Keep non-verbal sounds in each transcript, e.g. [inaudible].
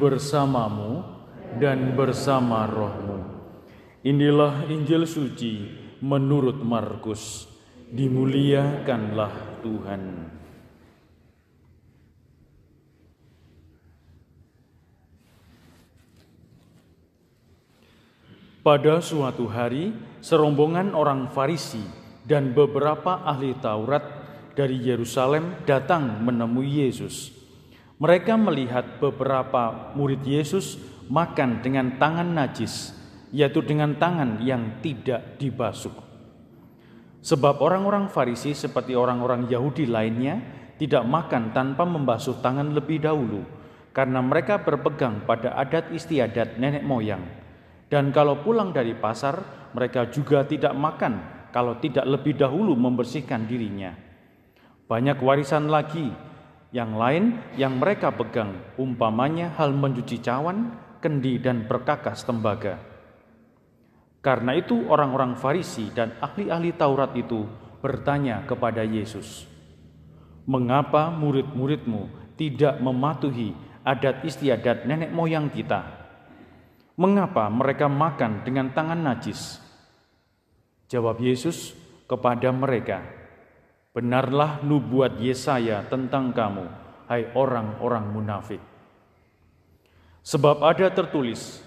Bersamamu dan bersama rohmu. Inilah Injil suci menurut Markus. Dimuliakanlah Tuhan. Pada suatu hari, serombongan orang Farisi dan beberapa ahli Taurat dari Yerusalem datang menemui Yesus. Mereka melihat beberapa murid Yesus makan dengan tangan najis, yaitu dengan tangan yang tidak dibasuh. Sebab orang-orang Farisi seperti orang-orang Yahudi lainnya tidak makan tanpa membasuh tangan lebih dahulu, karena mereka berpegang pada adat istiadat nenek moyang dan kalau pulang dari pasar, mereka juga tidak makan kalau tidak lebih dahulu membersihkan dirinya. Banyak warisan lagi yang lain yang mereka pegang, umpamanya hal mencuci cawan, kendi, dan berkakas tembaga. Karena itu orang-orang Farisi dan ahli-ahli Taurat itu bertanya kepada Yesus, "Mengapa murid-muridmu tidak mematuhi adat istiadat nenek moyang kita?" Mengapa mereka makan dengan tangan najis? Jawab Yesus kepada mereka, Benarlah nubuat Yesaya tentang kamu, hai orang-orang munafik. Sebab ada tertulis,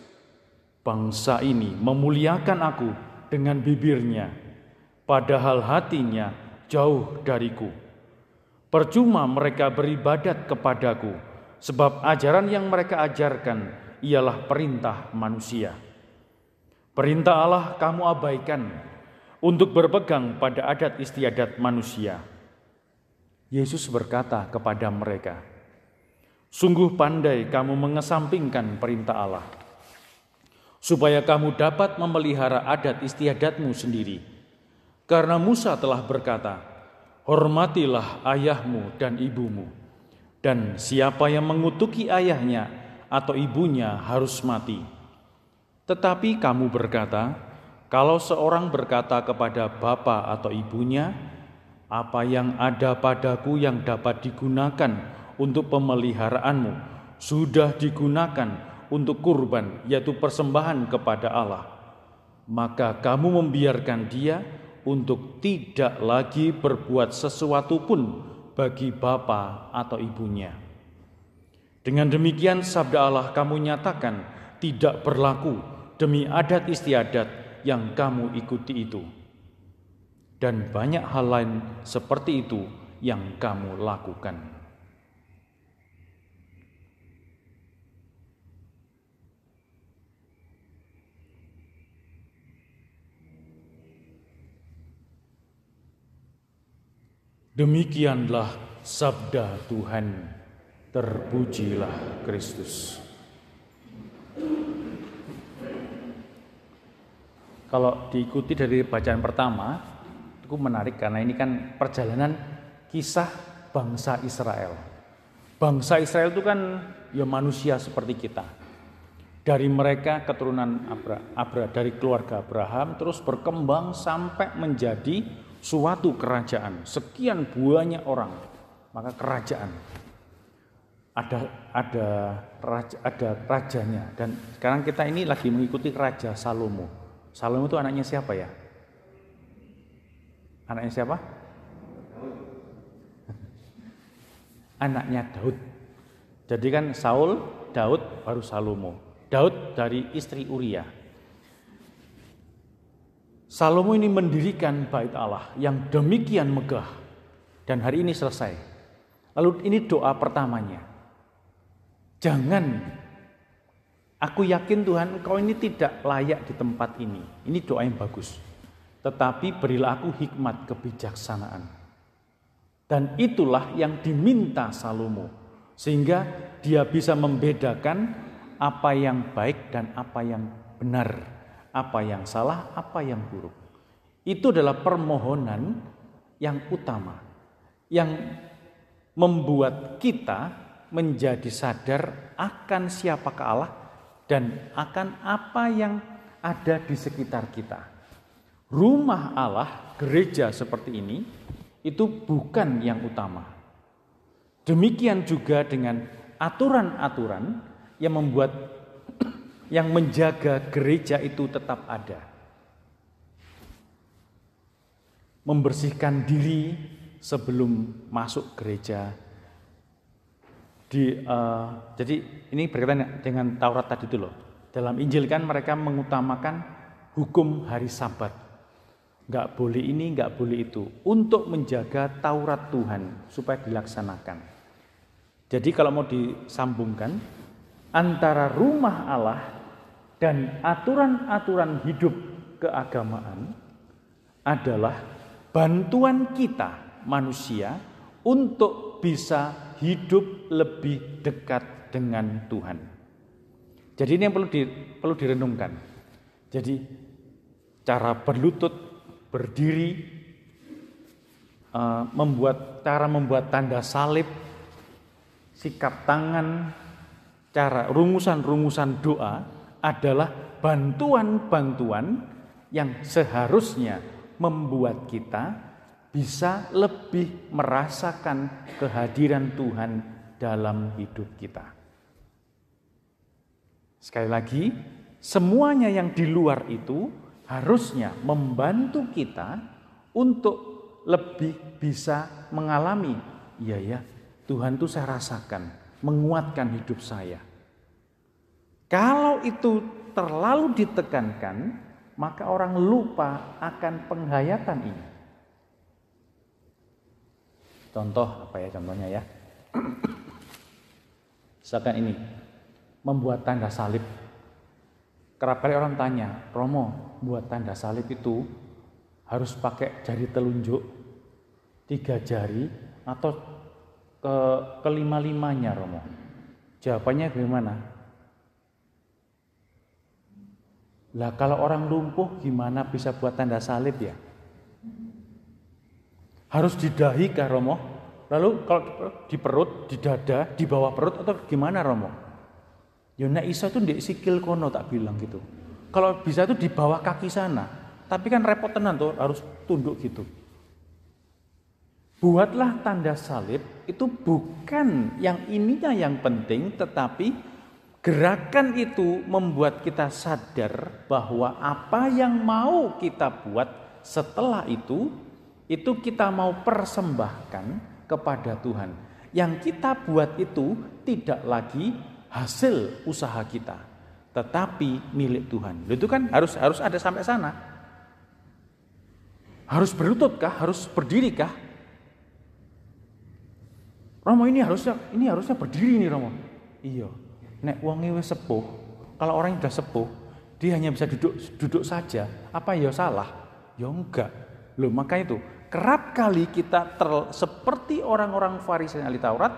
bangsa ini memuliakan aku dengan bibirnya, padahal hatinya jauh dariku. Percuma mereka beribadat kepadaku, sebab ajaran yang mereka ajarkan ialah perintah manusia. Perintah Allah kamu abaikan untuk berpegang pada adat istiadat manusia. Yesus berkata kepada mereka, Sungguh pandai kamu mengesampingkan perintah Allah, supaya kamu dapat memelihara adat istiadatmu sendiri. Karena Musa telah berkata, Hormatilah ayahmu dan ibumu, dan siapa yang mengutuki ayahnya atau ibunya harus mati. Tetapi kamu berkata, kalau seorang berkata kepada bapa atau ibunya, apa yang ada padaku yang dapat digunakan untuk pemeliharaanmu sudah digunakan untuk kurban, yaitu persembahan kepada Allah. Maka kamu membiarkan dia untuk tidak lagi berbuat sesuatu pun bagi bapa atau ibunya. Dengan demikian sabda Allah kamu nyatakan tidak berlaku demi adat istiadat yang kamu ikuti itu. Dan banyak hal lain seperti itu yang kamu lakukan. Demikianlah sabda Tuhan. Terpujilah Kristus. Kalau diikuti dari bacaan pertama, itu menarik karena ini kan perjalanan kisah bangsa Israel. Bangsa Israel itu kan ya manusia seperti kita. Dari mereka keturunan Abra, Abra dari keluarga Abraham terus berkembang sampai menjadi suatu kerajaan. Sekian banyak orang, maka kerajaan ada ada raja, ada rajanya dan sekarang kita ini lagi mengikuti raja Salomo. Salomo itu anaknya siapa ya? Anaknya siapa? [laughs] Anaknya Daud. Jadi kan Saul, Daud baru Salomo. Daud dari istri Uria. Salomo ini mendirikan bait Allah yang demikian megah dan hari ini selesai. Lalu ini doa pertamanya. Jangan Aku yakin Tuhan engkau ini tidak layak di tempat ini. Ini doa yang bagus. Tetapi berilah aku hikmat kebijaksanaan. Dan itulah yang diminta Salomo. Sehingga dia bisa membedakan apa yang baik dan apa yang benar. Apa yang salah, apa yang buruk. Itu adalah permohonan yang utama. Yang membuat kita menjadi sadar akan siapa Allah dan akan apa yang ada di sekitar kita. Rumah Allah, gereja seperti ini, itu bukan yang utama. Demikian juga dengan aturan-aturan yang membuat [clears throat] yang menjaga gereja itu tetap ada. Membersihkan diri sebelum masuk gereja. Di, uh, jadi ini berkaitan dengan Taurat tadi loh. Dalam Injil kan mereka mengutamakan hukum hari Sabat. Nggak boleh ini, nggak boleh itu. Untuk menjaga Taurat Tuhan supaya dilaksanakan. Jadi kalau mau disambungkan, antara rumah Allah dan aturan-aturan hidup keagamaan adalah bantuan kita manusia untuk bisa hidup lebih dekat dengan Tuhan. Jadi ini yang perlu di, perlu direnungkan. Jadi cara berlutut, berdiri, uh, membuat cara membuat tanda salib, sikap tangan, cara rumusan-rumusan doa adalah bantuan-bantuan yang seharusnya membuat kita bisa lebih merasakan kehadiran Tuhan dalam hidup kita. Sekali lagi, semuanya yang di luar itu harusnya membantu kita untuk lebih bisa mengalami, iya ya, Tuhan itu saya rasakan, menguatkan hidup saya. Kalau itu terlalu ditekankan, maka orang lupa akan penghayatan ini. Contoh apa ya contohnya ya? Misalkan ini, membuat tanda salib. Kerap kali orang tanya, Romo, buat tanda salib itu harus pakai jari telunjuk, tiga jari, atau ke kelima-limanya Romo? Jawabannya bagaimana? Lah kalau orang lumpuh gimana bisa buat tanda salib ya? Harus di dahi kah Romo? Lalu kalau di perut, di dada, di bawah perut atau gimana Romo? Ya nek iso tuh di sikil kono tak bilang gitu. Kalau bisa tuh di bawah kaki sana. Tapi kan repot tenan tuh harus tunduk gitu. Buatlah tanda salib itu bukan yang ininya yang penting tetapi gerakan itu membuat kita sadar bahwa apa yang mau kita buat setelah itu itu kita mau persembahkan kepada Tuhan. Yang kita buat itu tidak lagi hasil usaha kita, tetapi milik Tuhan. Itu kan harus harus ada sampai sana. Harus berlutut kah? Harus berdiri kah? Romo ini harusnya ini harusnya berdiri nih Romo. Iya. Nek wonge wis sepuh, kalau orang yang sudah sepuh, dia hanya bisa duduk duduk saja. Apa ya salah? Ya enggak. Loh, maka itu kerap kali kita ter, seperti orang-orang Farisi dan ahli Taurat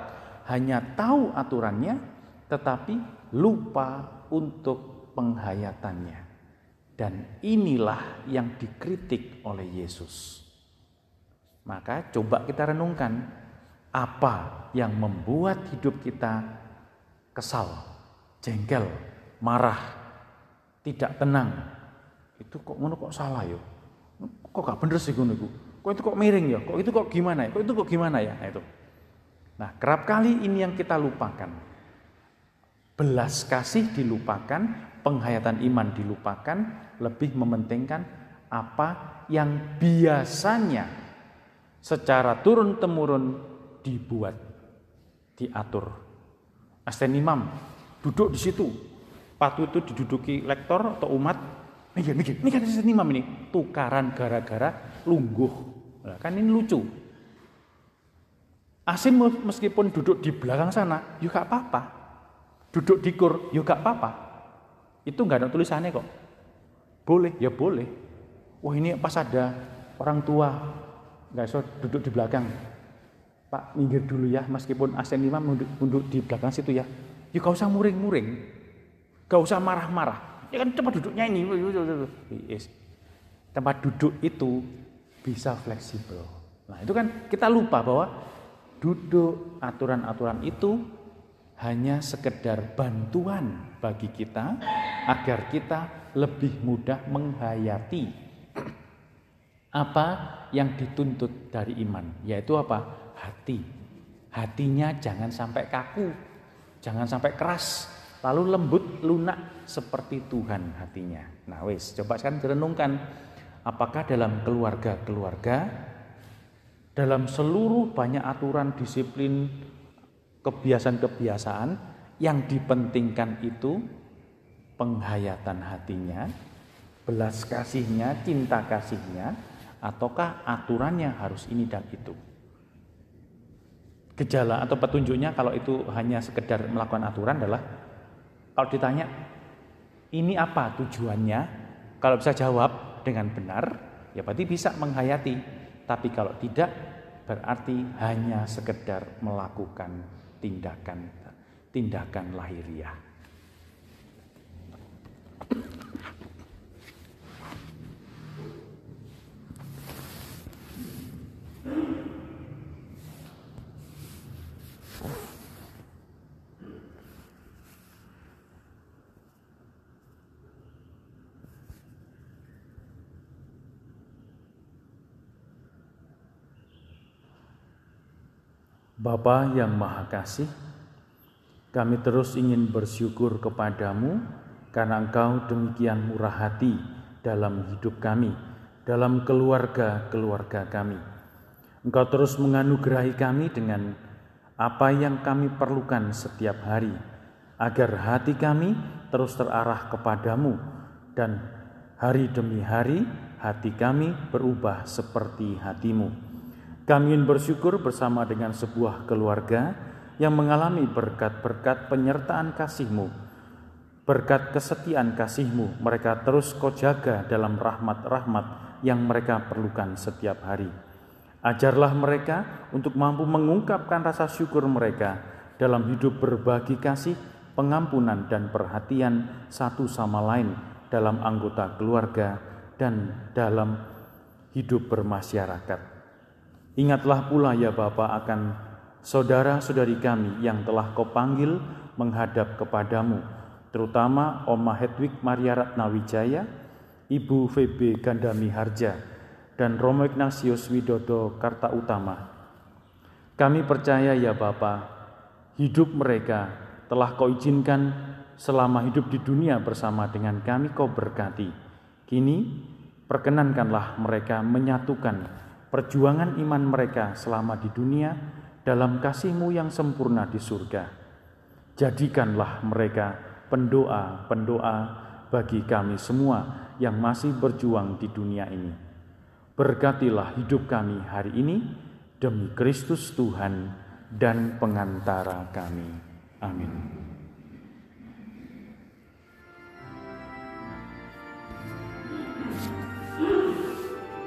hanya tahu aturannya tetapi lupa untuk penghayatannya. Dan inilah yang dikritik oleh Yesus. Maka coba kita renungkan apa yang membuat hidup kita kesal, jengkel, marah, tidak tenang. Itu kok ngono kok salah yo? Kok gak bener sih ngono? Kok itu kok miring ya? Kok itu kok gimana ya? Kok itu kok gimana ya? Nah, itu. Nah, kerap kali ini yang kita lupakan. Belas kasih dilupakan, penghayatan iman dilupakan, lebih mementingkan apa yang biasanya secara turun temurun dibuat, diatur. Asten imam duduk di situ. Patu itu diduduki lektor atau umat. Mikir, mikir, ini kan asten imam ini. Tukaran gara-gara lungguh. Kan ini lucu. Asin meskipun duduk di belakang sana, yuk gak apa-apa. Duduk di kur, yuk gak apa-apa. Itu nggak ada tulisannya kok. Boleh, ya boleh. Wah ini pas ada orang tua, nggak usah duduk di belakang. Pak minggir dulu ya meskipun Asen lima mundur, di belakang situ ya. Ya gak usah muring-muring. Gak usah marah-marah. Ya kan tempat duduknya ini. Tempat duduk itu bisa fleksibel. Nah itu kan kita lupa bahwa duduk aturan-aturan itu hanya sekedar bantuan bagi kita agar kita lebih mudah menghayati apa yang dituntut dari iman, yaitu apa? hati. Hatinya jangan sampai kaku, jangan sampai keras, lalu lembut lunak seperti Tuhan hatinya. Nah, wis, coba sekarang direnungkan apakah dalam keluarga-keluarga dalam seluruh banyak aturan disiplin kebiasaan-kebiasaan yang dipentingkan itu penghayatan hatinya, belas kasihnya, cinta kasihnya, ataukah aturannya harus ini dan itu. Gejala atau petunjuknya kalau itu hanya sekedar melakukan aturan adalah kalau ditanya ini apa tujuannya, kalau bisa jawab dengan benar, ya berarti bisa menghayati. Tapi kalau tidak, berarti hanya sekedar melakukan tindakan tindakan lahiriah. Bapa yang Maha Kasih, kami terus ingin bersyukur kepadamu karena Engkau demikian murah hati dalam hidup kami, dalam keluarga-keluarga kami. Engkau terus menganugerahi kami dengan apa yang kami perlukan setiap hari, agar hati kami terus terarah kepadamu dan hari demi hari hati kami berubah seperti hatimu. Kami ingin bersyukur bersama dengan sebuah keluarga yang mengalami berkat-berkat penyertaan kasih-Mu. Berkat kesetiaan kasih-Mu, mereka terus kau jaga dalam rahmat-rahmat yang mereka perlukan setiap hari. Ajarlah mereka untuk mampu mengungkapkan rasa syukur mereka dalam hidup berbagi kasih, pengampunan, dan perhatian satu sama lain dalam anggota keluarga dan dalam hidup bermasyarakat. Ingatlah pula ya Bapa akan saudara-saudari kami yang telah kau panggil menghadap kepadamu, terutama Oma Hedwig Maria Ratnawijaya, Ibu VB Gandami Harja, dan Romo Ignatius Widodo Karta Utama. Kami percaya ya Bapa, hidup mereka telah kau izinkan selama hidup di dunia bersama dengan kami kau berkati. Kini perkenankanlah mereka menyatukan perjuangan iman mereka selama di dunia dalam kasih-Mu yang sempurna di surga. Jadikanlah mereka pendoa-pendoa bagi kami semua yang masih berjuang di dunia ini. Berkatilah hidup kami hari ini demi Kristus Tuhan dan pengantara kami. Amin.